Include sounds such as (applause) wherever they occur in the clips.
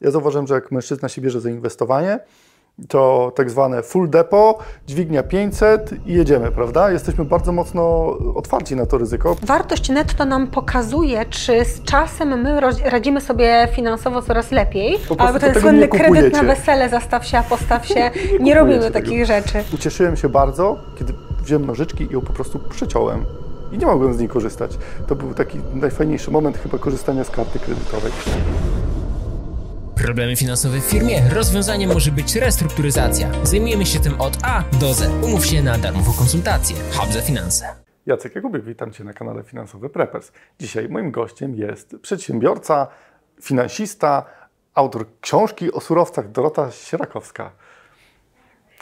Ja zauważyłem, że jak mężczyzna się bierze za inwestowanie, to tak zwane full depo, dźwignia 500 i jedziemy, prawda? Jesteśmy bardzo mocno otwarci na to ryzyko. Wartość netto nam pokazuje, czy z czasem my radzimy sobie finansowo coraz lepiej, albo ten słynny kredyt na wesele, zastaw się, a postaw (laughs) się, nie, nie robimy takich rzeczy. Ucieszyłem się bardzo, kiedy wziąłem nożyczki i ją po prostu przyciąłem i nie mogłem z niej korzystać. To był taki najfajniejszy moment chyba korzystania z karty kredytowej. Problemy finansowe w firmie? Rozwiązaniem może być restrukturyzacja. Zajmujemy się tym od A do Z. Umów się na darmową konsultację. Hub za finanse. Jacek Jakubik, witam Cię na kanale Finansowy Preppers. Dzisiaj moim gościem jest przedsiębiorca, finansista, autor książki o surowcach Dorota Sierakowska.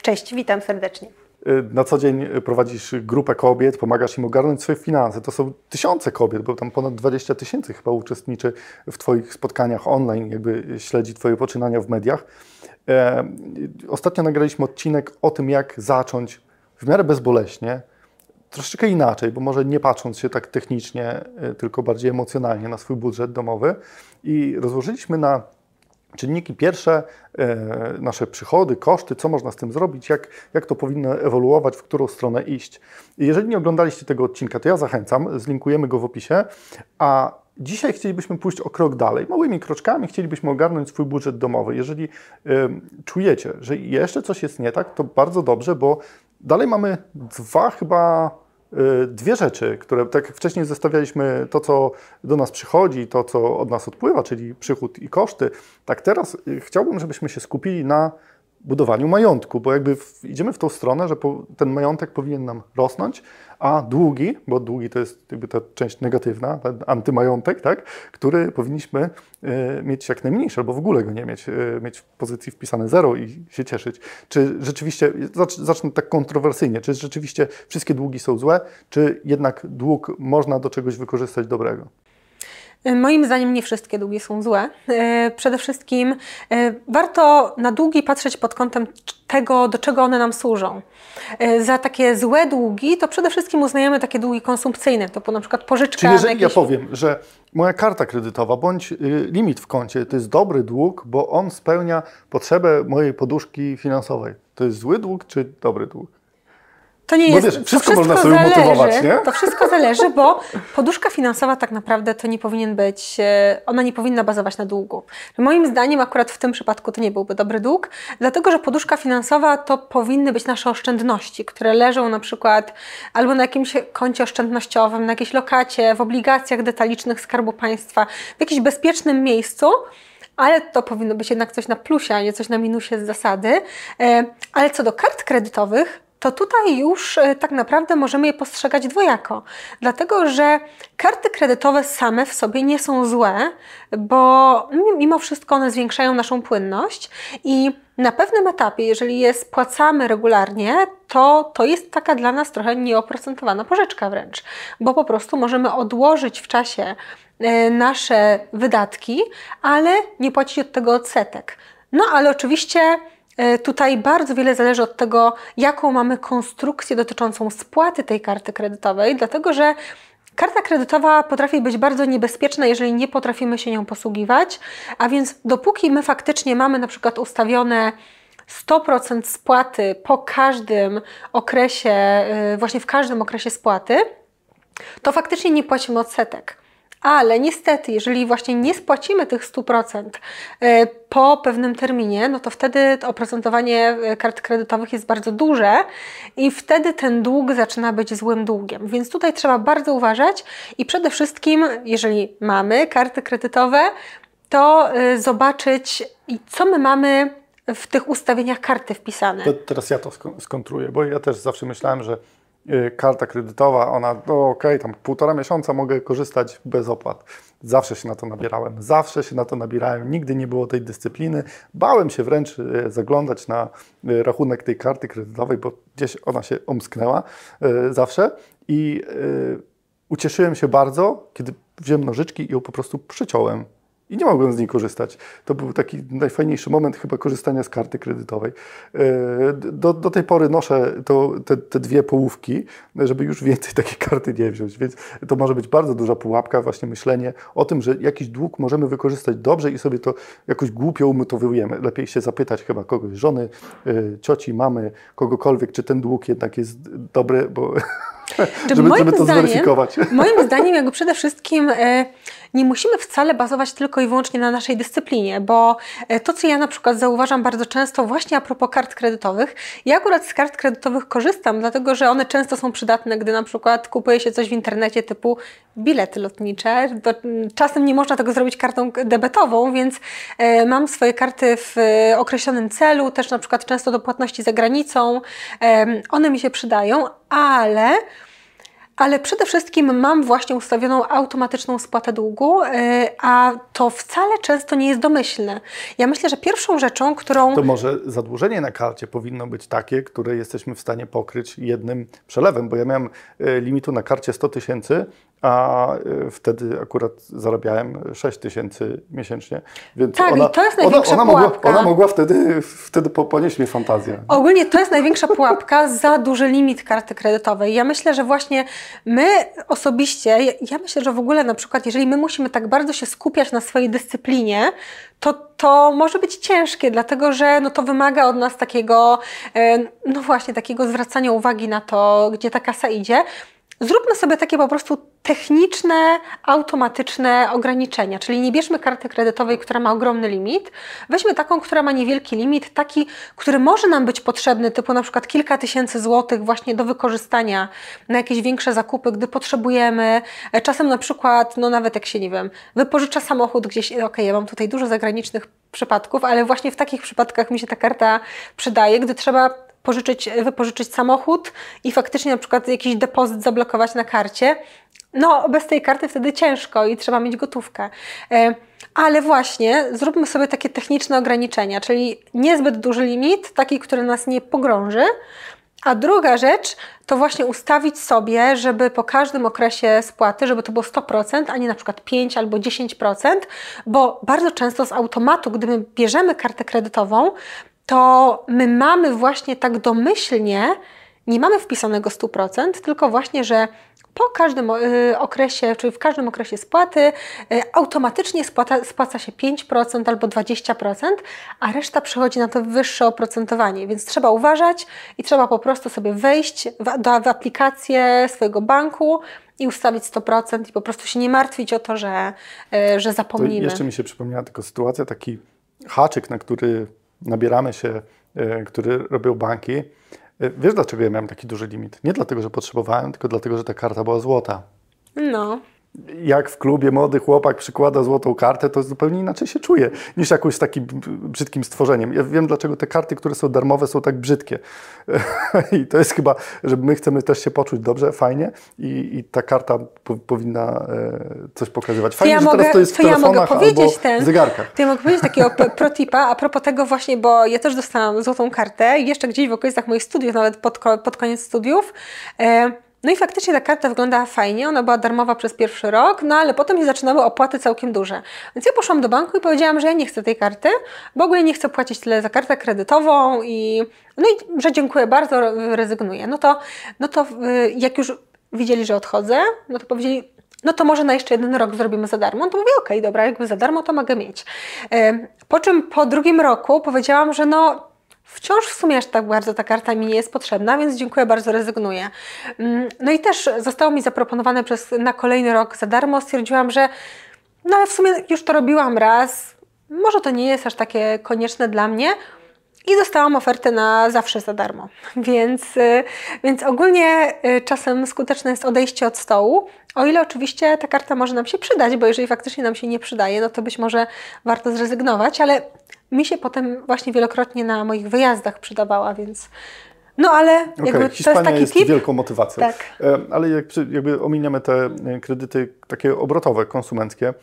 Cześć, witam serdecznie. Na co dzień prowadzisz grupę kobiet, pomagasz im ogarnąć swoje finanse. To są tysiące kobiet, bo tam ponad 20 tysięcy chyba uczestniczy w Twoich spotkaniach online, jakby śledzi Twoje poczynania w mediach. E, ostatnio nagraliśmy odcinek o tym, jak zacząć w miarę bezboleśnie, troszeczkę inaczej, bo może nie patrząc się tak technicznie, e, tylko bardziej emocjonalnie na swój budżet domowy. I rozłożyliśmy na czynniki pierwsze, e, nasze przychody, koszty, co można z tym zrobić, jak, jak to powinno ewoluować, w którą stronę iść. Jeżeli nie oglądaliście tego odcinka, to ja zachęcam, zlinkujemy go w opisie, a dzisiaj chcielibyśmy pójść o krok dalej. Małymi kroczkami chcielibyśmy ogarnąć swój budżet domowy. Jeżeli y, czujecie, że jeszcze coś jest nie tak, to bardzo dobrze, bo dalej mamy dwa chyba dwie rzeczy, które tak jak wcześniej zestawialiśmy to, co do nas przychodzi, to, co od nas odpływa, czyli przychód i koszty, tak teraz y, chciałbym, żebyśmy się skupili na budowaniu majątku, bo jakby w, idziemy w tą stronę, że po, ten majątek powinien nam rosnąć, a długi, bo długi to jest jakby ta część negatywna, ten antymajątek, tak, który powinniśmy y, mieć jak najmniejszy, albo w ogóle go nie mieć, y, mieć w pozycji wpisane zero i się cieszyć. Czy rzeczywiście, zacz, zacznę tak kontrowersyjnie, czy rzeczywiście wszystkie długi są złe, czy jednak dług można do czegoś wykorzystać dobrego? Moim zdaniem nie wszystkie długi są złe. E, przede wszystkim e, warto na długi patrzeć pod kątem tego, do czego one nam służą. E, za takie złe długi to przede wszystkim uznajemy takie długi konsumpcyjne, to na przykład pożyczka. Czyli jeżeli jakieś... ja powiem, że moja karta kredytowa bądź y, limit w koncie to jest dobry dług, bo on spełnia potrzebę mojej poduszki finansowej. To jest zły dług czy dobry dług? To nie jest. Wiesz, wszystko, wszystko można sobie zależy, motywować, nie? To wszystko zależy, bo poduszka finansowa tak naprawdę to nie powinien być, e, ona nie powinna bazować na długu. Moim zdaniem akurat w tym przypadku to nie byłby dobry dług, dlatego że poduszka finansowa to powinny być nasze oszczędności, które leżą na przykład albo na jakimś koncie oszczędnościowym, na jakiejś lokacie, w obligacjach detalicznych Skarbu Państwa, w jakimś bezpiecznym miejscu ale to powinno być jednak coś na plusie, a nie coś na minusie z zasady. E, ale co do kart kredytowych, to tutaj już e, tak naprawdę możemy je postrzegać dwojako. Dlatego, że karty kredytowe same w sobie nie są złe, bo mimo wszystko one zwiększają naszą płynność i na pewnym etapie, jeżeli je spłacamy regularnie, to to jest taka dla nas trochę nieoprocentowana pożyczka wręcz, bo po prostu możemy odłożyć w czasie e, nasze wydatki, ale nie płacić od tego odsetek. No ale oczywiście tutaj bardzo wiele zależy od tego, jaką mamy konstrukcję dotyczącą spłaty tej karty kredytowej, dlatego że Karta kredytowa potrafi być bardzo niebezpieczna, jeżeli nie potrafimy się nią posługiwać, a więc dopóki my faktycznie mamy na przykład ustawione 100% spłaty po każdym okresie, e, właśnie w każdym okresie spłaty, to faktycznie nie płacimy odsetek ale niestety, jeżeli właśnie nie spłacimy tych 100% e, po pewnym terminie, no to wtedy to oprocentowanie e, kart kredytowych jest bardzo duże i wtedy ten dług zaczyna być złym długiem. Więc tutaj trzeba bardzo uważać i przede wszystkim, jeżeli mamy karty kredytowe, to e, zobaczyć, co my mamy w tych ustawieniach karty wpisane. To teraz ja to skontruję, bo ja też zawsze myślałem, że karta kredytowa, ona, no okej, okay, tam półtora miesiąca mogę korzystać bez opłat. Zawsze się na to nabierałem, zawsze się na to nabierałem, nigdy nie było tej dyscypliny. Bałem się wręcz y, zaglądać na y, rachunek tej karty kredytowej, bo gdzieś ona się omsknęła zawsze i ucieszyłem się bardzo, kiedy wziąłem nożyczki i ją po prostu przyciąłem i nie mogłem z niej korzystać. To był taki najfajniejszy moment chyba korzystania z karty kredytowej. E, do, do tej pory noszę to, te, te dwie połówki, żeby już więcej (laughs) takiej karty nie wziąć, więc to może być bardzo duża pułapka, właśnie myślenie o tym, że jakiś dług możemy wykorzystać dobrze i sobie to jakoś głupio umytowujemy. Lepiej się zapytać chyba kogoś, żony, e, cioci, mamy, kogokolwiek, czy ten dług jednak jest dobry, bo (laughs) żeby, żeby to zdaniem, zweryfikować. Moim zdaniem jakby przede wszystkim e, nie musimy wcale bazować tylko i wyłącznie na naszej dyscyplinie, bo e, to, co ja na przykład zauważam bardzo często właśnie a propos kart kredytowych, ja akurat z kart kredytowych korzystam, dlatego że one często są przydatne, gdy na przykład kupuje się coś w internecie typu bilety lotnicze. Czasem nie można tego zrobić kartą debetową, więc e, mam swoje karty w określonym celu, też na przykład często do płatności za granicą. One mi się przydają, ale ale przede wszystkim mam właśnie ustawioną automatyczną spłatę długu, y, a to wcale często nie jest domyślne. Ja myślę, że pierwszą rzeczą, którą. To może zadłużenie na karcie powinno być takie, które jesteśmy w stanie pokryć jednym przelewem, bo ja miałem y, limitu na karcie 100 tysięcy, a y, wtedy akurat zarabiałem 6 tysięcy miesięcznie. Więc tak, ona, i to jest największa ona, ona pułapka. Mogła, ona mogła wtedy, wtedy ponieść mnie fantazję. Ogólnie to jest największa pułapka (laughs) za duży limit karty kredytowej. Ja myślę, że właśnie my osobiście, ja myślę, że w ogóle na przykład, jeżeli my musimy tak bardzo się skupiać na swojej dyscyplinie, to, to może być ciężkie, dlatego że no, to wymaga od nas takiego, e, no właśnie, takiego zwracania uwagi na to, gdzie ta kasa idzie. Zróbmy sobie takie po prostu techniczne, automatyczne ograniczenia, czyli nie bierzmy karty kredytowej, która ma ogromny limit, weźmy taką, która ma niewielki limit, taki, który może nam być potrzebny, typu na przykład kilka tysięcy złotych właśnie do wykorzystania na jakieś większe zakupy, gdy potrzebujemy. E, czasem na przykład, no nawet jak się, nie wiem, wypożycza samochód gdzieś, ok, ja mam tutaj dużo zagranicznych przypadków, ale właśnie w takich przypadkach mi się ta karta przydaje, gdy trzeba pożyczyć, wypożyczyć samochód i faktycznie na przykład jakiś depozyt zablokować na karcie, no bez tej karty wtedy ciężko i trzeba mieć gotówkę. E, ale właśnie zróbmy sobie takie techniczne ograniczenia, czyli niezbyt duży limit, taki, który nas nie pogrąży. A druga rzecz to właśnie ustawić sobie, żeby po każdym okresie spłaty, żeby to było 100%, a nie na przykład 5 albo 10%, bo bardzo często z automatu, gdy my bierzemy kartę kredytową, to my mamy właśnie tak domyślnie, nie mamy wpisanego 100%, tylko właśnie, że po każdym y, okresie, czyli w każdym okresie spłaty, y, automatycznie spłata, spłaca się 5% albo 20%, a reszta przychodzi na to wyższe oprocentowanie. Więc trzeba uważać i trzeba po prostu sobie wejść w, do, w aplikację swojego banku i ustawić 100% i po prostu się nie martwić o to, że, y, że zapomnimy. To jeszcze mi się przypomniała tylko sytuacja, taki haczyk, na który nabieramy się, e, który robią banki. E, wiesz, dlaczego ja miałem taki duży limit? Nie dlatego, że potrzebowałem, tylko dlatego, że ta karta była złota. No jak w klubie młody chłopak przykłada złotą kartę, to zupełnie inaczej się czuje niż jakimś takim brzydkim stworzeniem. Ja wiem, dlaczego te karty, które są darmowe, są tak brzydkie. (laughs) I to jest chyba, że my chcemy też się poczuć dobrze, fajnie i, i ta karta po, powinna e, coś pokazywać. Fajnie, ja że mogę, teraz to jest w telefonach ja mogę powiedzieć ten, zegarkach. To ja mogę powiedzieć takiego protipa a propos tego właśnie, bo ja też dostałam złotą kartę jeszcze gdzieś w okolicach moich studiów, nawet pod, pod koniec studiów. E, no i faktycznie ta karta wyglądała fajnie, ona była darmowa przez pierwszy rok, no ale potem się zaczynały opłaty całkiem duże. Więc ja poszłam do banku i powiedziałam, że ja nie chcę tej karty, bo ogóle nie chcę płacić tyle za kartę kredytową i no i że dziękuję bardzo, rezygnuję. No to, no to y, jak już widzieli, że odchodzę, no to powiedzieli, no to może na jeszcze jeden rok zrobimy za darmo. No to mówię, okej, okay, dobra, jakby za darmo to mogę mieć. Y, po czym po drugim roku powiedziałam, że no Wciąż w sumie aż tak bardzo ta karta mi nie jest potrzebna, więc dziękuję bardzo, rezygnuję. Mm, no i też zostało mi zaproponowane przez, na kolejny rok za darmo. Stwierdziłam, że no ale w sumie już to robiłam raz, może to nie jest aż takie konieczne dla mnie. I dostałam ofertę na zawsze za darmo. Więc, y, więc ogólnie y, czasem skuteczne jest odejście od stołu, o ile oczywiście ta karta może nam się przydać, bo jeżeli faktycznie nam się nie przydaje, no to być może warto zrezygnować, ale mi się potem właśnie wielokrotnie na moich wyjazdach przydawała, więc no ale okay. jakby Hiszpania to jest taki jest tip. wielką motywacją. Tak. E, ale jak jakby ominiemy te e, kredyty takie obrotowe, konsumenckie,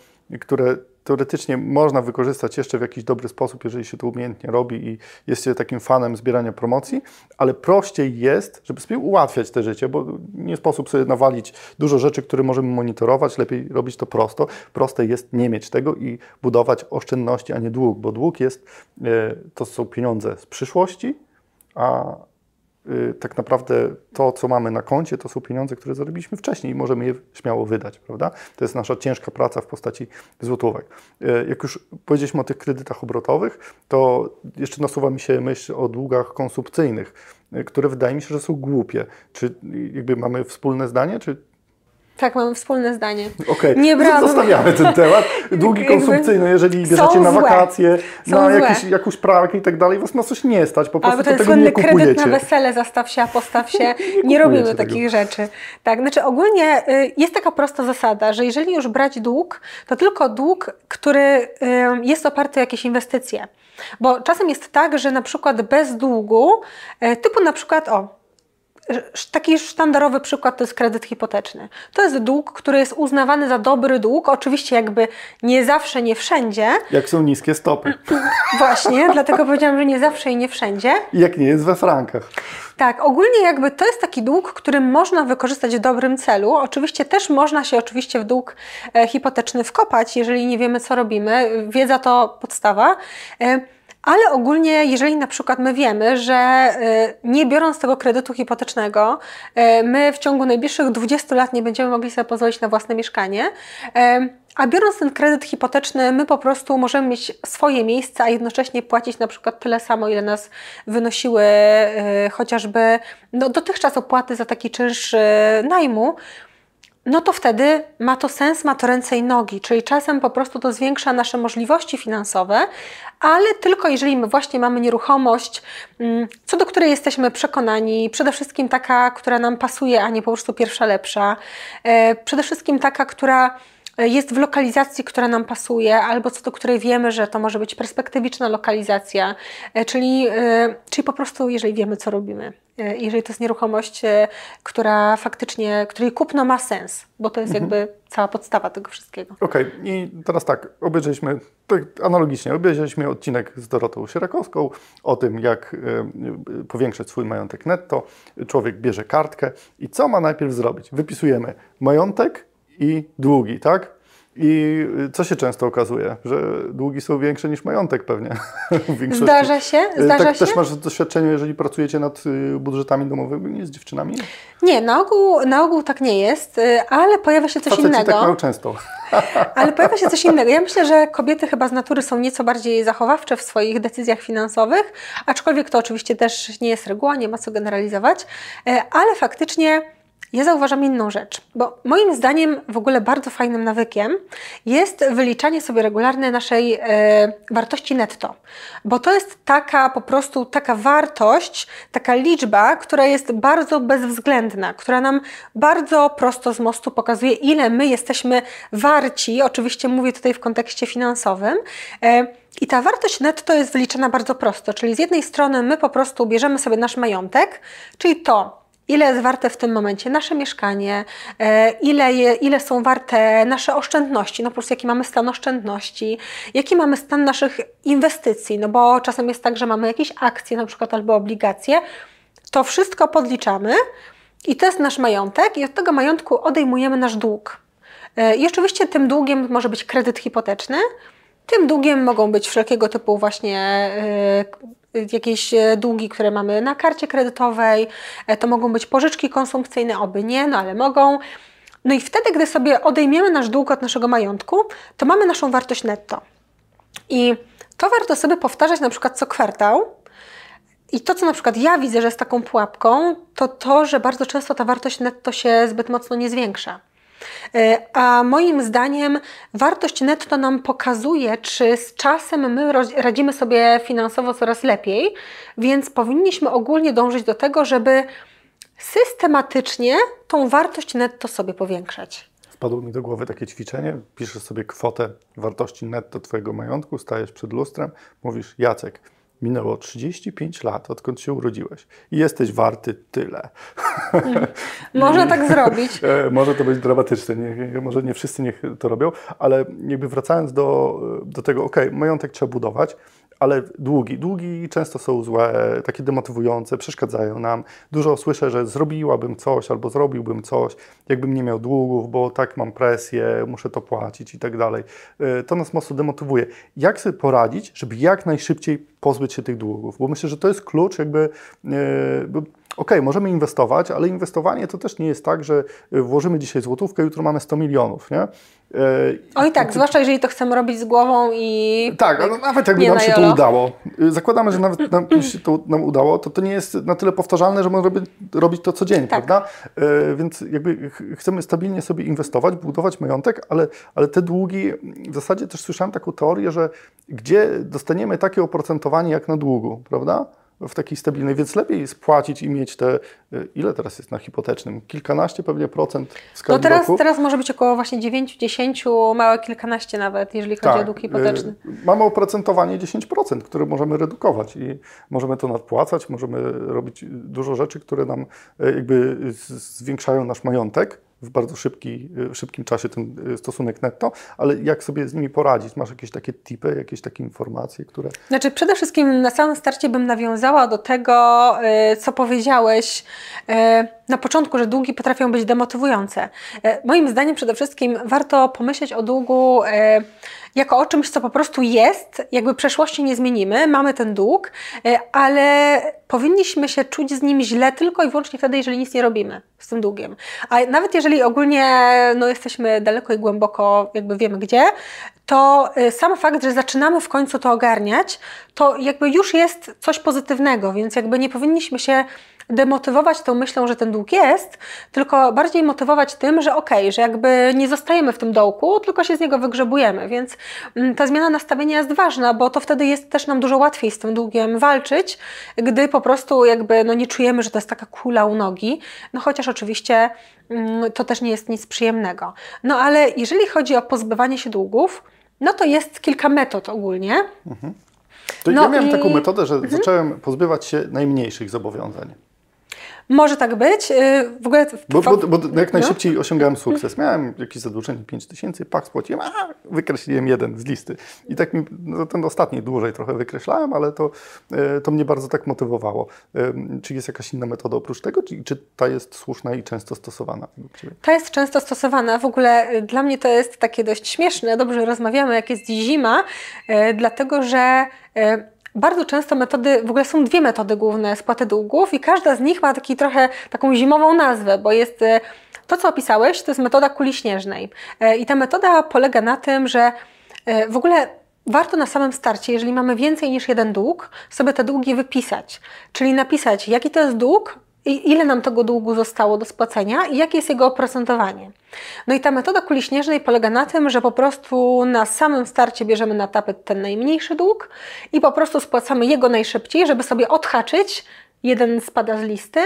które teoretycznie można wykorzystać jeszcze w jakiś dobry sposób, jeżeli się to umiejętnie robi i jest się takim fanem zbierania promocji, ale prościej jest, żeby sobie ułatwiać te życie, bo nie sposób sobie nawalić dużo rzeczy, które możemy monitorować, lepiej robić to prosto. Proste jest nie mieć tego i budować oszczędności, a nie dług, bo dług jest, e, to są pieniądze z przyszłości, a tak naprawdę to, co mamy na koncie, to są pieniądze, które zarobiliśmy wcześniej i możemy je śmiało wydać, prawda? To jest nasza ciężka praca w postaci złotówek. Y, jak już powiedzieliśmy o tych kredytach obrotowych, to jeszcze nasuwa mi się myśl o długach konsumpcyjnych, y, które wydaje mi się, że są głupie. Czy jakby mamy wspólne zdanie, czy tak, mamy wspólne zdanie. Okay. nie brałabym... zostawiamy ten temat. Długi (laughs) konsumpcyjne, jeżeli bierzecie na wakacje, na jakieś, jakąś pralkę i tak dalej, was na coś nie stać, po prostu Albo ten tego słynny nie kredyt na wesele, zastaw się, a postaw (laughs) się. nie, nie robimy tego. takich rzeczy. Tak, znaczy ogólnie y, jest taka prosta zasada, że jeżeli już brać dług, to tylko dług, który y, jest oparty o jakieś inwestycje. Bo czasem jest tak, że na przykład bez długu, y, typu na przykład, o, Taki sztandarowy przykład to jest kredyt hipoteczny. To jest dług, który jest uznawany za dobry dług, oczywiście jakby nie zawsze, nie wszędzie. Jak są niskie stopy. (laughs) Właśnie, dlatego powiedziałam, że nie zawsze i nie wszędzie. Jak nie jest we frankach. Tak, ogólnie jakby to jest taki dług, który można wykorzystać w dobrym celu. Oczywiście też można się oczywiście w dług e, hipoteczny wkopać, jeżeli nie wiemy co robimy. Wiedza to podstawa. Ale ogólnie, jeżeli na przykład my wiemy, że y, nie biorąc tego kredytu hipotecznego, y, my w ciągu najbliższych 20 lat nie będziemy mogli sobie pozwolić na własne mieszkanie, y, a biorąc ten kredyt hipoteczny, my po prostu możemy mieć swoje miejsce, a jednocześnie płacić na przykład tyle samo, ile nas wynosiły chociażby no, dotychczas opłaty za taki czynsz najmu no to wtedy ma to sens, ma to ręce i nogi, czyli czasem po prostu to zwiększa nasze możliwości finansowe, ale tylko jeżeli my właśnie mamy nieruchomość, mm, co do której jesteśmy przekonani, przede wszystkim taka, która nam pasuje, a nie po prostu pierwsza lepsza, e, przede wszystkim taka, która jest w lokalizacji, która nam pasuje, albo co do której wiemy, że to może być perspektywiczna lokalizacja, e, czyli, e, czyli po prostu, jeżeli wiemy, co robimy. E, jeżeli to jest nieruchomość, która faktycznie, której kupno ma sens, bo to jest mhm. jakby cała podstawa tego wszystkiego. Okej, okay. i teraz tak, obejrzeliśmy, tak analogicznie, obejrzeliśmy odcinek z Dorotą Sierakowską o tym, jak powiększyć swój majątek netto. Człowiek bierze kartkę i co ma najpierw zrobić? Wypisujemy majątek, i długi, tak? I co się często okazuje? Że długi są większe niż majątek pewnie. (laughs) Zdarza się? Y, Zdarza tak się? też masz doświadczenie, jeżeli pracujecie nad y, budżetami domowymi z dziewczynami? Nie, na ogół, na ogół tak nie jest, y, ale pojawia się coś Faceci innego. tak mają często. (laughs) Ale pojawia się coś innego. Ja myślę, że kobiety chyba z natury są nieco bardziej zachowawcze w swoich decyzjach finansowych, aczkolwiek to oczywiście też nie jest reguła, nie ma co generalizować, ale faktycznie ja zauważam inną rzecz, bo moim zdaniem w ogóle bardzo fajnym nawykiem jest wyliczanie sobie regularne naszej e, wartości netto, bo to jest taka po prostu taka wartość, taka liczba, która jest bardzo bezwzględna, która nam bardzo prosto z mostu pokazuje, ile my jesteśmy warci. Oczywiście mówię tutaj w kontekście finansowym. E, i ta wartość netto jest wyliczana bardzo prosto, czyli z jednej strony my po prostu bierzemy sobie nasz majątek, czyli to, ile jest warte w tym momencie nasze mieszkanie, e, ile, je, ile są warte nasze oszczędności, no prostu jaki mamy stan oszczędności, jaki mamy stan naszych inwestycji, no bo czasem jest tak, że mamy jakieś akcje na przykład albo obligacje, to wszystko podliczamy i to jest nasz majątek i od tego majątku odejmujemy nasz dług. E, I oczywiście tym długiem może być kredyt hipoteczny, tym długiem mogą być wszelkiego typu właśnie e, jakieś e, długi, które mamy na karcie kredytowej, e, to mogą być pożyczki konsumpcyjne, oby nie, no ale mogą. No i wtedy, gdy sobie odejmiemy nasz dług od naszego majątku, to mamy naszą wartość netto. I to warto sobie powtarzać na przykład co kwartał. I to, co na przykład ja widzę, że jest taką pułapką, to to, że bardzo często ta wartość netto się zbyt mocno nie zwiększa. E, a moim zdaniem wartość netto nam pokazuje, czy z czasem my radzimy sobie finansowo coraz lepiej, więc powinniśmy ogólnie dążyć do tego, żeby systematycznie tą wartość netto sobie powiększać. Wpadło mi do głowy takie ćwiczenie. Piszesz sobie kwotę wartości netto Twojego majątku, stajesz przed lustrem, mówisz Jacek, minęło 35 lat, odkąd się urodziłeś i jesteś warty tyle. Można tak (laughs) zrobić. E, może to być dramatyczne, nie, może nie wszyscy niech to robią, ale jakby wracając do, do tego, ok, majątek trzeba budować, ale długi. Długi często są złe, takie demotywujące, przeszkadzają nam. Dużo słyszę, że zrobiłabym coś albo zrobiłbym coś, jakbym nie miał długów, bo tak mam presję, muszę to płacić i tak dalej. E, to nas mocno demotywuje. Jak sobie poradzić, żeby jak najszybciej pozbyć się tych długów? Bo myślę, że to jest klucz jakby... Yy, OK, możemy inwestować, ale inwestowanie to też nie jest tak, że y, włożymy dzisiaj złotówkę, jutro mamy 100 milionów, nie? Y, Oj tak, zwłaszcza jeżeli to chcemy robić z głową i... Tak, ale nawet jakby nam się to udało. Y, zakładamy, że nawet nam (clears throat) się to nam udało, to to nie jest na tyle powtarzalne, że możemy robić to codziennie, tak. prawda? Więc jakby chcemy stabilnie sobie inwestować, budować majątek, ale, ale te długi, w zasadzie też słyszałem taką teorię, że gdzie dostaniemy takie oprocentowanie jak na długu, prawda? W takiej stabilnej, więc lepiej spłacić i mieć te, y, ile teraz jest na hipotecznym? Kilkanaście pewnie procent w skali No teraz, roku. teraz może być około właśnie 9-10, małe kilkanaście nawet, jeżeli chodzi tak. o dług hipoteczny. Y, mamy oprocentowanie 10%, które możemy redukować i możemy to nadpłacać, możemy robić dużo rzeczy, które nam y, jakby zwiększają nasz majątek w bardzo szybki, y, szybkim czasie ten y, stosunek netto, ale jak sobie z nimi poradzić? Masz jakieś takie tipy, jakieś takie informacje, które... Znaczy przede wszystkim na samym starcie bym nawiązała do tego, y, co powiedziałeś na początku, że długi potrafią być demotywujące. Moim zdaniem przede wszystkim warto pomyśleć o długu jako o czymś, co po prostu jest, jakby przeszłości nie zmienimy, mamy ten dług, e, ale powinniśmy się czuć z nim źle tylko i wyłącznie wtedy, jeżeli nic nie robimy z tym długiem. A nawet jeżeli ogólnie no, jesteśmy daleko i głęboko, jakby wiemy gdzie, to e, sam fakt, że zaczynamy w końcu to ogarniać, to jakby już jest coś pozytywnego, więc jakby nie powinniśmy się demotywować tą myślą, że ten dług jest, tylko bardziej motywować tym, że okej, okay, że jakby nie zostajemy w tym dołku, tylko się z niego wygrzebujemy. Więc mm, ta zmiana nastawienia jest ważna, bo to wtedy jest też nam dużo łatwiej z tym długiem walczyć, gdy po prostu jakby no nie czujemy, że to jest taka kula u nogi. No chociaż oczywiście mm, to też nie jest nic przyjemnego. No ale jeżeli chodzi o pozbywanie się długów, no to jest kilka metod ogólnie. Mhm. To no ja miałem i... taką metodę, że mhm. zacząłem pozbywać się najmniejszych zobowiązań. Może tak być. Y, w ogóle... Bo, bo, bo jak no. najszybciej no. osiągałem sukces. Miałem jakieś zadłużenie 5 tysięcy, pak spłaciłem, a wykreśliłem jeden z listy. I tak mi, no, ten ostatni dłużej trochę wykreślałem, ale to, y, to mnie bardzo tak motywowało. Czy jest jakaś inna metoda oprócz tego, czy, czy ta jest słuszna i często stosowana? Ta jest często stosowana. W ogóle y, dla mnie to jest takie dość śmieszne. Dobrze rozmawiamy, jak jest zima, dlatego że bardzo często metody, w ogóle są dwie metody główne spłaty długów i każda z nich ma taki trochę taką zimową nazwę, bo jest e, to, co opisałeś, to jest metoda kuli śnieżnej. E, I ta metoda polega na tym, że e, w ogóle warto na samym starcie, jeżeli mamy więcej niż jeden dług, sobie te długi wypisać. Czyli napisać, jaki to jest dług, ile nam tego długu zostało do spłacenia i jakie jest jego oprocentowanie. No i ta metoda kuli śnieżnej polega na tym, że po prostu na samym starcie bierzemy na tapet ten najmniejszy dług i po prostu spłacamy jego najszybciej, żeby sobie odhaczyć jeden spada z listy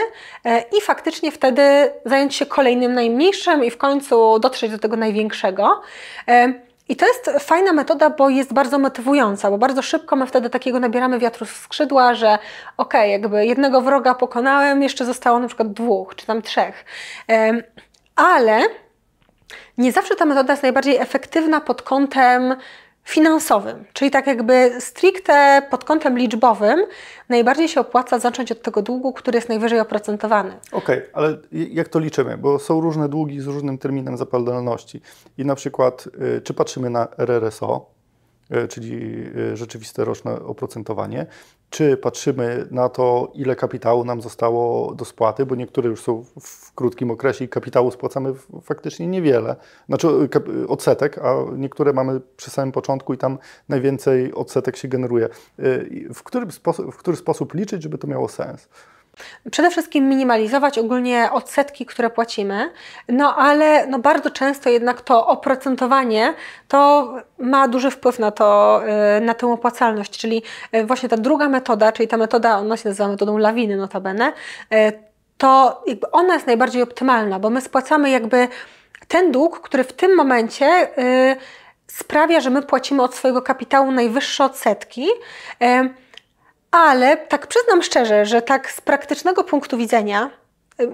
e, i faktycznie wtedy zająć się kolejnym najmniejszym i w końcu dotrzeć do tego największego. I to jest fajna metoda, bo jest bardzo motywująca, bo bardzo szybko my wtedy takiego nabieramy wiatru z skrzydła, że okej, okay, jakby jednego wroga pokonałem, jeszcze zostało na przykład dwóch czy tam trzech. Ale nie zawsze ta metoda jest najbardziej efektywna pod kątem finansowym, czyli tak jakby stricte pod kątem liczbowym, najbardziej się opłaca zacząć od tego długu, który jest najwyżej oprocentowany. Okej, okay, ale jak to liczymy? Bo są różne długi z różnym terminem zapadalności. I na przykład, y, czy patrzymy na RRSO, y, czyli y, rzeczywiste roczne oprocentowanie, czy patrzymy na to, ile kapitału nam zostało do spłaty, bo niektóre już są w krótkim okresie i kapitału spłacamy faktycznie niewiele, znaczy odsetek, a niektóre mamy przy samym początku i tam najwięcej odsetek się generuje. W który sposób, w który sposób liczyć, żeby to miało sens? Przede wszystkim minimalizować ogólnie odsetki, które płacimy, no ale no bardzo często jednak to oprocentowanie to ma duży wpływ na, to, y, na tę opłacalność, czyli y, właśnie ta druga metoda, czyli ta metoda, ona się nazywa metodą lawiny notabene, y, to jakby ona jest najbardziej optymalna, bo my spłacamy jakby ten dług, który w tym momencie sprawia, że my płacimy od swojego kapitału najwyższe odsetki, Ale tak przyznam szczerze, że tak z praktycznego punktu widzenia,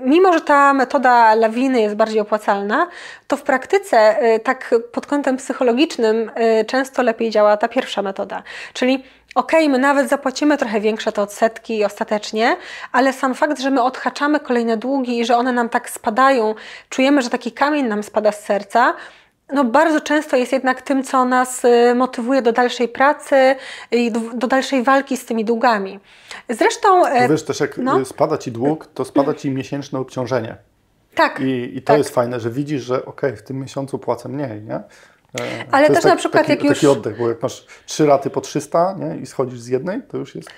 mimo że ta metoda lawiny jest bardziej opłacalna, to w praktyce, y, tak pod kątem psychologicznym, y, często lepiej działa ta pierwsza metoda. Czyli okay, my nawet zapłacimy trochę większe te odsetki ostatecznie, ale sam fakt, że my odhaczamy kolejne długi i że one nam tak spadają, czujemy, że taki kamień nam spada z serca, no bardzo często jest jednak tym, co nas y, motywuje do dalszej pracy i do, dalszej walki z tymi długami. Zresztą... E, wiesz, też jak no? spada Ci dług, to spada Ci miesięczne obciążenie. Tak. I, i to tak. jest fajne, że widzisz, że ok, w tym miesiącu płacę mniej, nie? E, Ale też tak, na przykład taki, jak już... Taki oddech, bo jak masz trzy raty po 300 nie? i schodzisz z jednej, to już jest...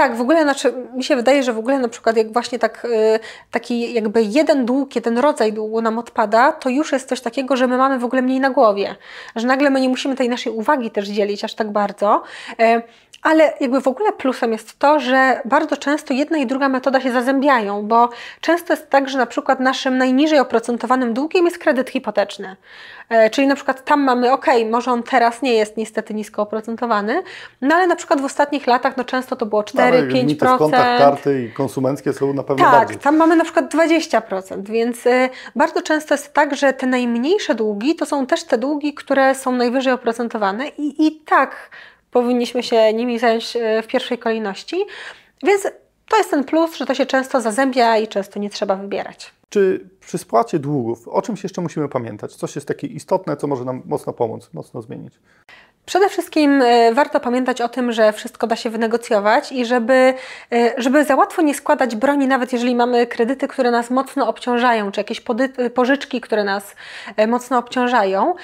Tak, w ogóle znaczy, mi się wydaje, że w ogóle na przykład jak właśnie tak, y, taki jakby jeden dług, jeden rodzaj długu nam odpada, to już jest coś takiego, że my mamy w ogóle mniej na głowie. Że nagle my nie musimy tej naszej uwagi też dzielić aż tak bardzo. E, ale jakby w ogóle plusem jest to, że bardzo często jedna i druga metoda się zazębiają, bo często jest tak, że na przykład naszym najniżej oprocentowanym długiem jest kredyt hipoteczny. E, czyli na przykład tam mamy, ok, może on teraz nie jest niestety nisko oprocentowany, no ale na przykład w ostatnich latach no często to było 4-5%. No, kontakt karty i konsumenckie są na pewno tak, bardziej. Tak, tam mamy na przykład 20%, więc y, bardzo często jest tak, że te najmniejsze długi to są też te długi, które są najwyżej oprocentowane i, i tak powinniśmy się nimi zająć y, w pierwszej kolejności. Więc to jest ten plus, że to się często zazębia i często nie trzeba wybierać. Czy przy spłacie długów o czymś jeszcze musimy pamiętać? Coś jest takie istotne, co może nam mocno pomóc, mocno zmienić? Przede wszystkim e, warto pamiętać o tym, że wszystko da się wynegocjować i żeby, e, żeby za łatwo nie składać broni, nawet jeżeli mamy kredyty, które nas mocno obciążają, czy jakieś pożyczki, które nas e, mocno obciążają.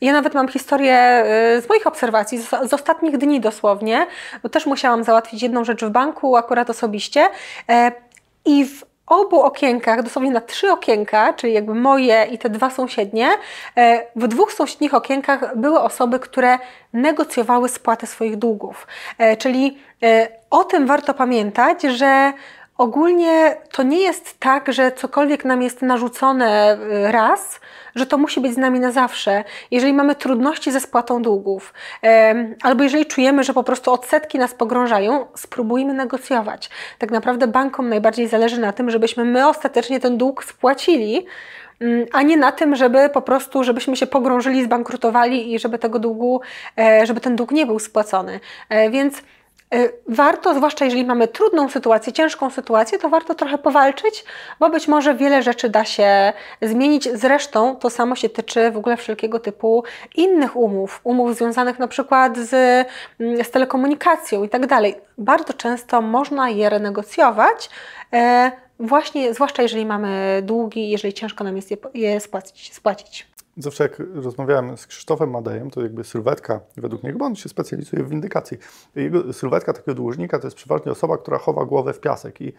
Ja nawet mam historię z moich obserwacji, z, ostatnich dni dosłownie, bo też musiałam załatwić jedną rzecz w banku, akurat osobiście. I w obu okienkach, dosłownie na trzy okienka, czyli jakby moje i te dwa sąsiednie, e, w dwóch sąsiednich okienkach były osoby, które negocjowały spłatę swoich długów. E, czyli e, o tym warto pamiętać, że Ogólnie to nie jest tak, że cokolwiek nam jest narzucone raz, że to musi być z nami na zawsze. Jeżeli mamy trudności ze spłatą długów, albo jeżeli czujemy, że po prostu odsetki nas pogrążają, spróbujmy negocjować. Tak naprawdę bankom najbardziej zależy na tym, żebyśmy my ostatecznie ten dług spłacili, mm, a nie na tym, żeby po prostu, żebyśmy się pogrążyli, zbankrutowali i żeby tego długu, e, żeby ten dług nie był spłacony. E, więc warto, zwłaszcza jeżeli mamy trudną sytuację, ciężką sytuację, to warto trochę powalczyć, bo być może wiele rzeczy da się zmienić. Zresztą to samo się tyczy w ogóle wszelkiego typu innych umów, umów związanych na przykład z, mm, z telekomunikacją i tak dalej. Bardzo często można je renegocjować. E, właśnie, zwłaszcza jeżeli mamy długi, jeżeli ciężko nam jest je, je spłacić. spłacić. Zawsze jak rozmawiałem z Krzysztofem Madejem, to jakby sylwetka, według niego, bo on się specjalizuje w windykacji, jego sylwetka takiego dłużnika to jest przeważnie osoba, która chowa głowę w piasek. I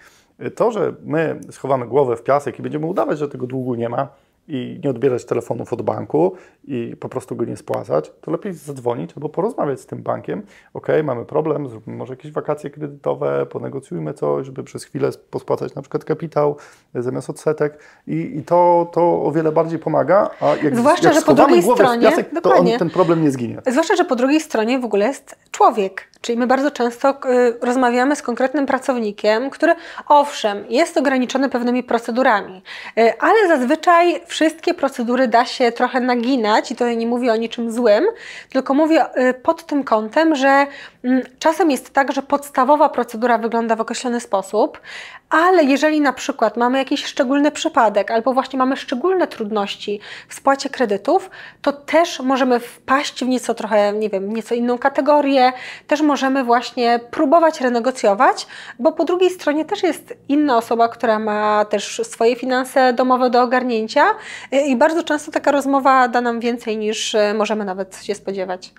to, że my schowamy głowę w piasek i będziemy udawać, że tego długu nie ma, i nie odbierać telefonów od banku i po prostu go nie spłacać, to lepiej zadzwonić albo porozmawiać z tym bankiem. Ok, mamy problem, zróbmy może jakieś wakacje kredytowe, ponegocjujmy coś, żeby przez chwilę pospłacać na przykład kapitał zamiast odsetek i, i to, to o wiele bardziej pomaga, a jak, Zwłaszcza, jak że po drugiej stronie, piasek, to on, ten problem nie zginie. Zwłaszcza, że po drugiej stronie w ogóle jest człowiek, czyli my bardzo często y, rozmawiamy z konkretnym pracownikiem, który owszem, jest ograniczony pewnymi procedurami, y, ale zazwyczaj wszystkie procedury da się trochę naginać i to nie mówię o niczym złym, tylko mówię y, pod tym kątem, że mm, czasem jest tak, że podstawowa procedura wygląda w określony sposób, ale jeżeli na przykład mamy jakiś szczególny przypadek albo właśnie mamy szczególne trudności w spłacie kredytów, to też możemy wpaść w nieco trochę, nie wiem, nieco inną kategorię, też możemy właśnie próbować renegocjować, bo po drugiej stronie też jest inna osoba, która ma też swoje finanse domowe do ogarnięcia i bardzo często taka rozmowa da nam więcej niż e, możemy nawet się spodziewać.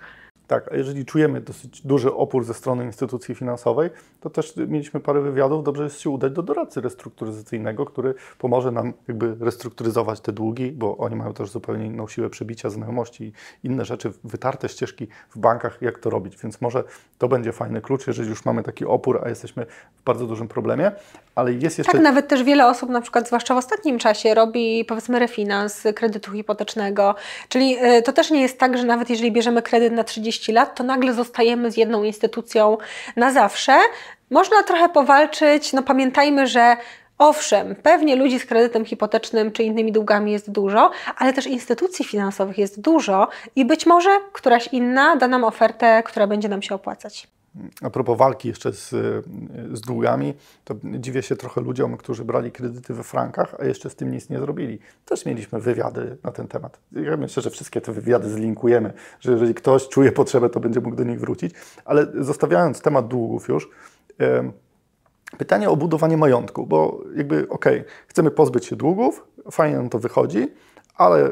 Tak, a jeżeli czujemy dosyć duży opór ze strony instytucji finansowej, to też mieliśmy parę wywiadów, dobrze jest się udać do doradcy restrukturyzacyjnego, który pomoże nam jakby restrukturyzować te długi, bo oni mają też zupełnie inną siłę przebicia, znajomości i inne rzeczy, wytarte ścieżki w bankach, jak to robić, więc może to będzie fajny klucz, jeżeli już mamy taki opór, a jesteśmy w bardzo dużym problemie. Ale jest jeszcze... Tak, nawet też wiele osób, na przykład zwłaszcza w ostatnim czasie, robi powiedzmy refinans kredytu hipotecznego. Czyli y, to też nie jest tak, że nawet jeżeli bierzemy kredyt na 30 lat, to nagle zostajemy z jedną instytucją na zawsze. Można trochę powalczyć, no pamiętajmy, że Owszem, pewnie ludzi z kredytem hipotecznym czy innymi długami jest dużo, ale też instytucji finansowych jest dużo i być może któraś inna da nam ofertę, która będzie nam się opłacać. A propos walki jeszcze z, z długami, to dziwię się trochę ludziom, którzy brali kredyty we frankach, a jeszcze z tym nic nie zrobili. Też mieliśmy wywiady na ten temat. Ja myślę, że wszystkie te wywiady zlinkujemy, że jeżeli ktoś czuje potrzebę, to będzie mógł do nich wrócić. Ale zostawiając temat długów już, pytanie o budowanie majątku, bo jakby okej, okay, chcemy pozbyć się długów, fajnie nam to wychodzi, ale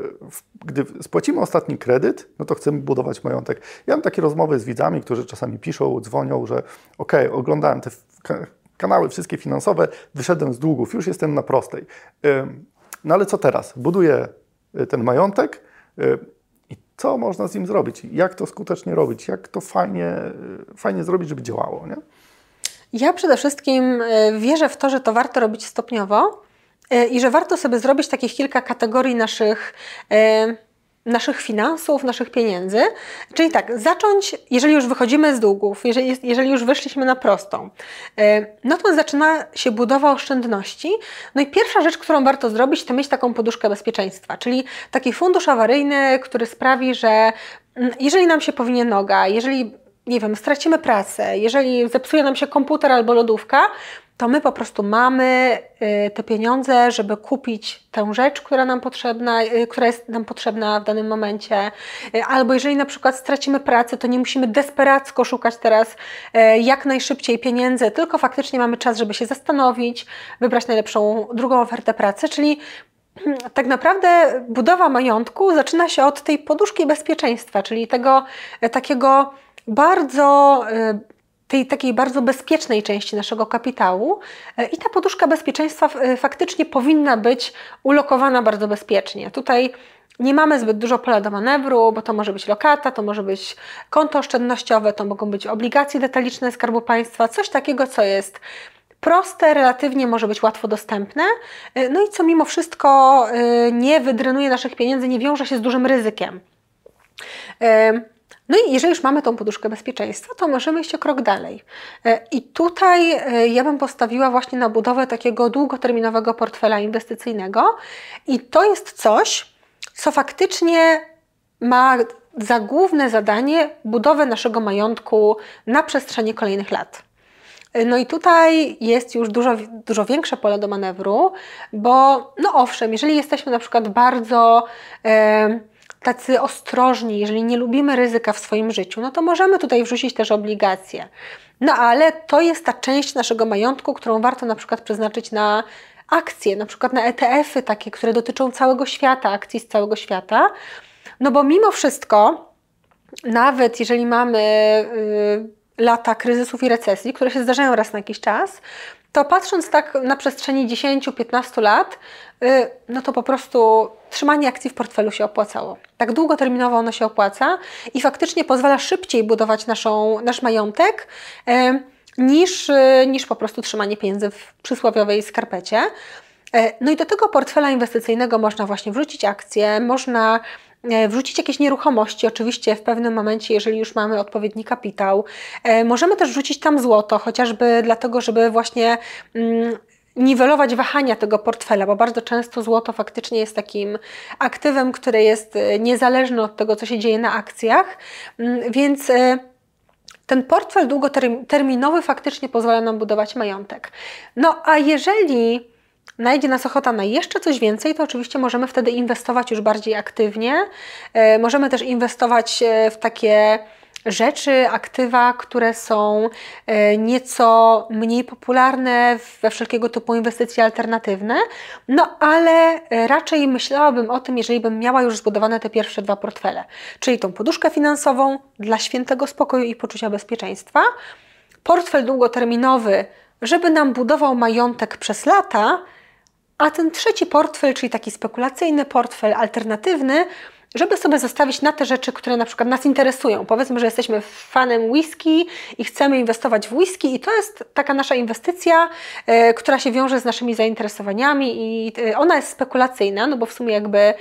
gdy spłacimy ostatni kredyt, no to chcemy budować majątek. Ja mam takie rozmowy z widzami, którzy czasami piszą, dzwonią, że ok, oglądałem te kanały wszystkie finansowe, wyszedłem z długów, już jestem na prostej. No ale co teraz? Buduję y, ten majątek i co można z nim zrobić? Jak to skutecznie robić? Jak to fajnie, y, fajnie zrobić, żeby działało? Nie? Ja przede wszystkim y, wierzę w to, że to warto robić stopniowo i że warto sobie zrobić takich kilka kategorii naszych e, naszych finansów, naszych pieniędzy. Czyli tak, zacząć, jeżeli już wychodzimy z długów, jeżeli, jeżeli już wyszliśmy na prostą, e, no to zaczyna się budowa oszczędności. No i pierwsza rzecz, którą warto zrobić, to mieć taką poduszkę bezpieczeństwa, czyli taki fundusz awaryjny, który sprawi, że mm, jeżeli nam się powinie noga, jeżeli nie wiem, stracimy pracę, jeżeli zepsuje nam się komputer albo lodówka, to my po prostu mamy y, te pieniądze, żeby kupić tę rzecz, która nam potrzebna, y, która jest nam potrzebna w danym momencie. Y, albo jeżeli na przykład stracimy pracę, to nie musimy desperacko szukać teraz jak najszybciej pieniędzy, tylko faktycznie mamy czas, żeby się zastanowić, wybrać najlepszą drugą ofertę pracy, czyli hmm, tak naprawdę budowa majątku zaczyna się od tej poduszki bezpieczeństwa, czyli tego takiego bardzo tej takiej bardzo bezpiecznej części naszego kapitału e, i ta poduszka bezpieczeństwa e, faktycznie powinna być ulokowana bardzo bezpiecznie. Tutaj nie mamy zbyt dużo pola do manewru, bo to może być lokata, to może być konto oszczędnościowe, to mogą być obligacje detaliczne Skarbu Państwa, coś takiego, co jest proste, relatywnie może być łatwo dostępne, e, no i co mimo wszystko nie wydrenuje naszych pieniędzy, nie wiąże się z dużym ryzykiem. No i jeżeli już mamy tą poduszkę bezpieczeństwa, to możemy iść o krok dalej. E, I tutaj e, ja bym postawiła właśnie na budowę takiego długoterminowego portfela inwestycyjnego i to jest coś, co faktycznie ma za główne zadanie budowę naszego majątku na przestrzeni kolejnych lat. E, no i tutaj jest już dużo, dużo większe pole do manewru, bo no owszem, jeżeli jesteśmy na przykład bardzo tacy ostrożni, jeżeli nie lubimy ryzyka w swoim życiu, no to możemy tutaj wrzucić też obligacje. No ale to jest ta część naszego majątku, którą warto na przykład przeznaczyć na akcje, na przykład na ETF-y takie, które dotyczą całego świata, akcji z całego świata. No bo mimo wszystko, nawet jeżeli mamy y, lata kryzysów i recesji, które się zdarzają raz na jakiś czas, to patrząc tak na przestrzeni 10-15 lat, y, no to po prostu trzymanie akcji w portfelu się opłacało. Tak długoterminowo ono się opłaca i faktycznie pozwala szybciej budować naszą, nasz majątek y, niż, y, niż po prostu trzymanie pieniędzy w przysłowiowej skarpecie. No i do tego portfela inwestycyjnego można właśnie wrzucić akcje, można wrzucić jakieś nieruchomości, oczywiście w pewnym momencie, jeżeli już mamy odpowiedni kapitał. E, możemy też wrzucić tam złoto, chociażby dlatego, żeby właśnie mm, niwelować wahania tego portfela, bo bardzo często złoto faktycznie jest takim aktywem, które jest e, niezależny od tego, co się dzieje na akcjach, mm, więc ten portfel długoterminowy faktycznie pozwala nam budować majątek. No a jeżeli najdzie nas ochota na jeszcze coś więcej, to oczywiście możemy wtedy inwestować już bardziej aktywnie. E, możemy też inwestować e, w takie rzeczy, aktywa, które są e, nieco mniej popularne we wszelkiego typu inwestycje alternatywne, no ale raczej myślałabym o tym, jeżeli bym miała już zbudowane te pierwsze dwa portfele, czyli tą poduszkę finansową dla świętego spokoju i poczucia bezpieczeństwa, portfel długoterminowy, żeby nam budował majątek przez lata, a ten trzeci portfel, czyli taki spekulacyjny portfel alternatywny, żeby sobie zostawić na te rzeczy, które na przykład nas interesują. Powiedzmy, że jesteśmy fanem whisky i chcemy inwestować w whisky i to jest taka nasza inwestycja, e, która się wiąże z naszymi zainteresowaniami i e, ona jest spekulacyjna, no bo w sumie jakby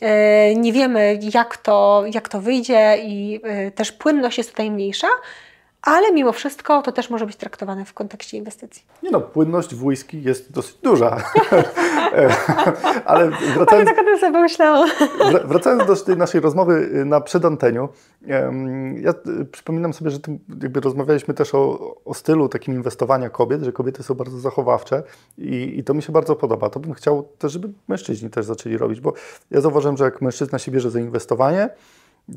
e, nie wiemy jak to, jak to wyjdzie i też płynność jest tutaj mniejsza, ale mimo wszystko to też może być traktowane w kontekście inwestycji. Nie no, płynność w whisky jest dosyć duża. Ale (laughs) Ale wracając, tak o tym sobie pomyślałam. wra- wracając do tej naszej rozmowy y, na przedanteniu, ja y, przypominam sobie, że jakby rozmawialiśmy też o, o stylu takim inwestowania kobiet, że kobiety są bardzo zachowawcze i, i to mi się bardzo podoba. To bym chciał też, żeby mężczyźni też zaczęli robić, bo ja zauważyłem, że jak mężczyzna się bierze za inwestowanie,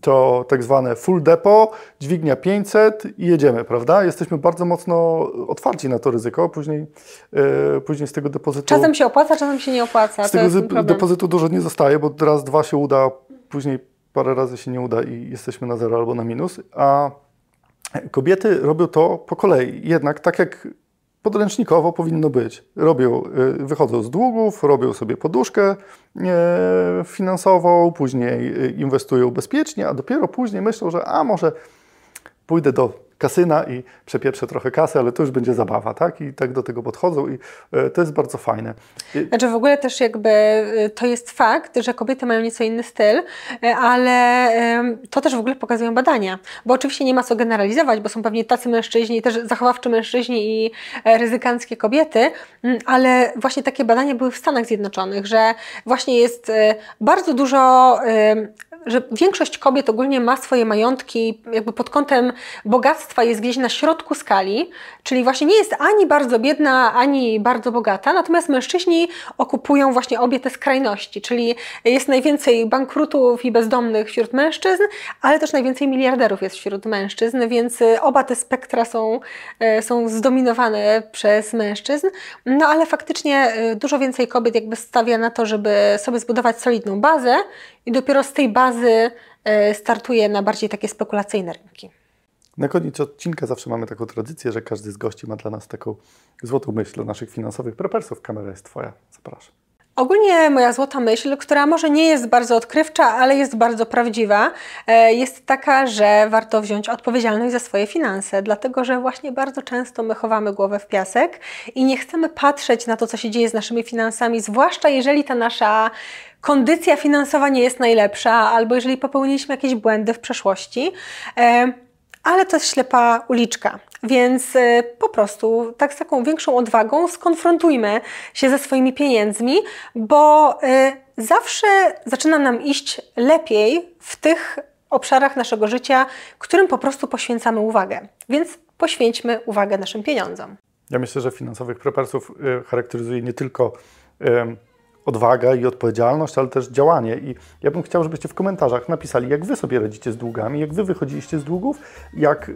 to tak zwane full depo, dźwignia 500 i jedziemy, prawda? Jesteśmy bardzo mocno otwarci na to ryzyko, później, e, później z tego depozytu... Czasem się opłaca, czasem się nie opłaca. Z tego depozytu dużo nie zostaje, bo raz, dwa się uda, później parę razy się nie uda i jesteśmy na zero albo na minus. A kobiety robią to po kolei. Jednak tak jak podręcznikowo powinno być. Robią, y, wychodzą z długów, robią sobie poduszkę e, finansową, później y, inwestują bezpiecznie, a dopiero później myślą, że a może pójdę do kasyna i przepieprzę trochę kasy, ale to już będzie zabawa, tak? I tak do tego podchodzą i e, to jest bardzo fajne. Znaczy w ogóle też jakby y, to jest fakt, że kobiety mają nieco inny styl, y, ale to też w ogóle pokazują badania. Bo oczywiście nie ma co generalizować, bo są pewnie tacy mężczyźni, też zachowawczy mężczyźni i e, ryzykanckie kobiety, ale właśnie takie badania były w Stanach Zjednoczonych, że właśnie jest bardzo dużo, że większość kobiet ogólnie ma swoje majątki jakby pod kątem bogactwa jest gdzieś na środku skali, czyli właśnie nie jest ani bardzo biedna, ani bardzo bogata, natomiast mężczyźni okupują właśnie obie te skrajności, czyli jest najwięcej bankrutów i bezdomnych wśród mężczyzn, ale też najwięcej miliarderów jest wśród mężczyzn, więc y, oba te spektra są, y, są zdominowane przez mężczyzn, no ale faktycznie y, dużo więcej kobiet jakby stawia na to, żeby sobie zbudować solidną bazę i dopiero z tej bazy y, startuje na bardziej takie spekulacyjne rynki. Na koniec odcinka zawsze mamy taką tradycję, że każdy z gości ma dla nas taką złotą myśl dla naszych finansowych prepersów. Kamera jest Twoja. Zapraszam. Ogólnie moja złota myśl, która może nie jest bardzo odkrywcza, ale jest bardzo prawdziwa, e, jest taka, że warto wziąć odpowiedzialność za swoje finanse, dlatego że właśnie bardzo często my chowamy głowę w piasek i nie chcemy patrzeć na to, co się dzieje z naszymi finansami, zwłaszcza jeżeli ta nasza kondycja finansowa nie jest najlepsza, albo jeżeli popełniliśmy jakieś błędy w przeszłości. E, ale to jest ślepa uliczka. Więc y, po prostu tak z taką większą odwagą skonfrontujmy się ze swoimi pieniędzmi, bo y, zawsze zaczyna nam iść lepiej w tych obszarach naszego życia, którym po prostu poświęcamy uwagę. Więc poświęćmy uwagę naszym pieniądzom. Ja myślę, że finansowych prepersów y, charakteryzuje nie tylko odwaga i odpowiedzialność, ale też działanie. I ja bym chciał, żebyście w komentarzach napisali, jak Wy sobie radzicie z długami, jak Wy wychodziliście z długów, jak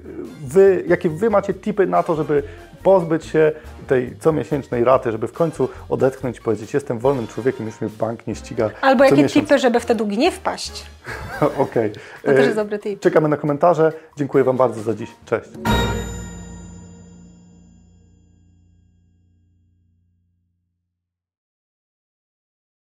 wy, jakie Wy macie tipy na to, żeby pozbyć się tej comiesięcznej raty, żeby w końcu odetchnąć i powiedzieć, jestem wolnym człowiekiem, już mnie bank nie ściga Albo jakie miesiąc. tipy, żeby w te długi nie wpaść. (laughs) Okej. To też E, jest dobry tip. Czekamy na komentarze. Dziękuję Wam bardzo za dziś. Cześć.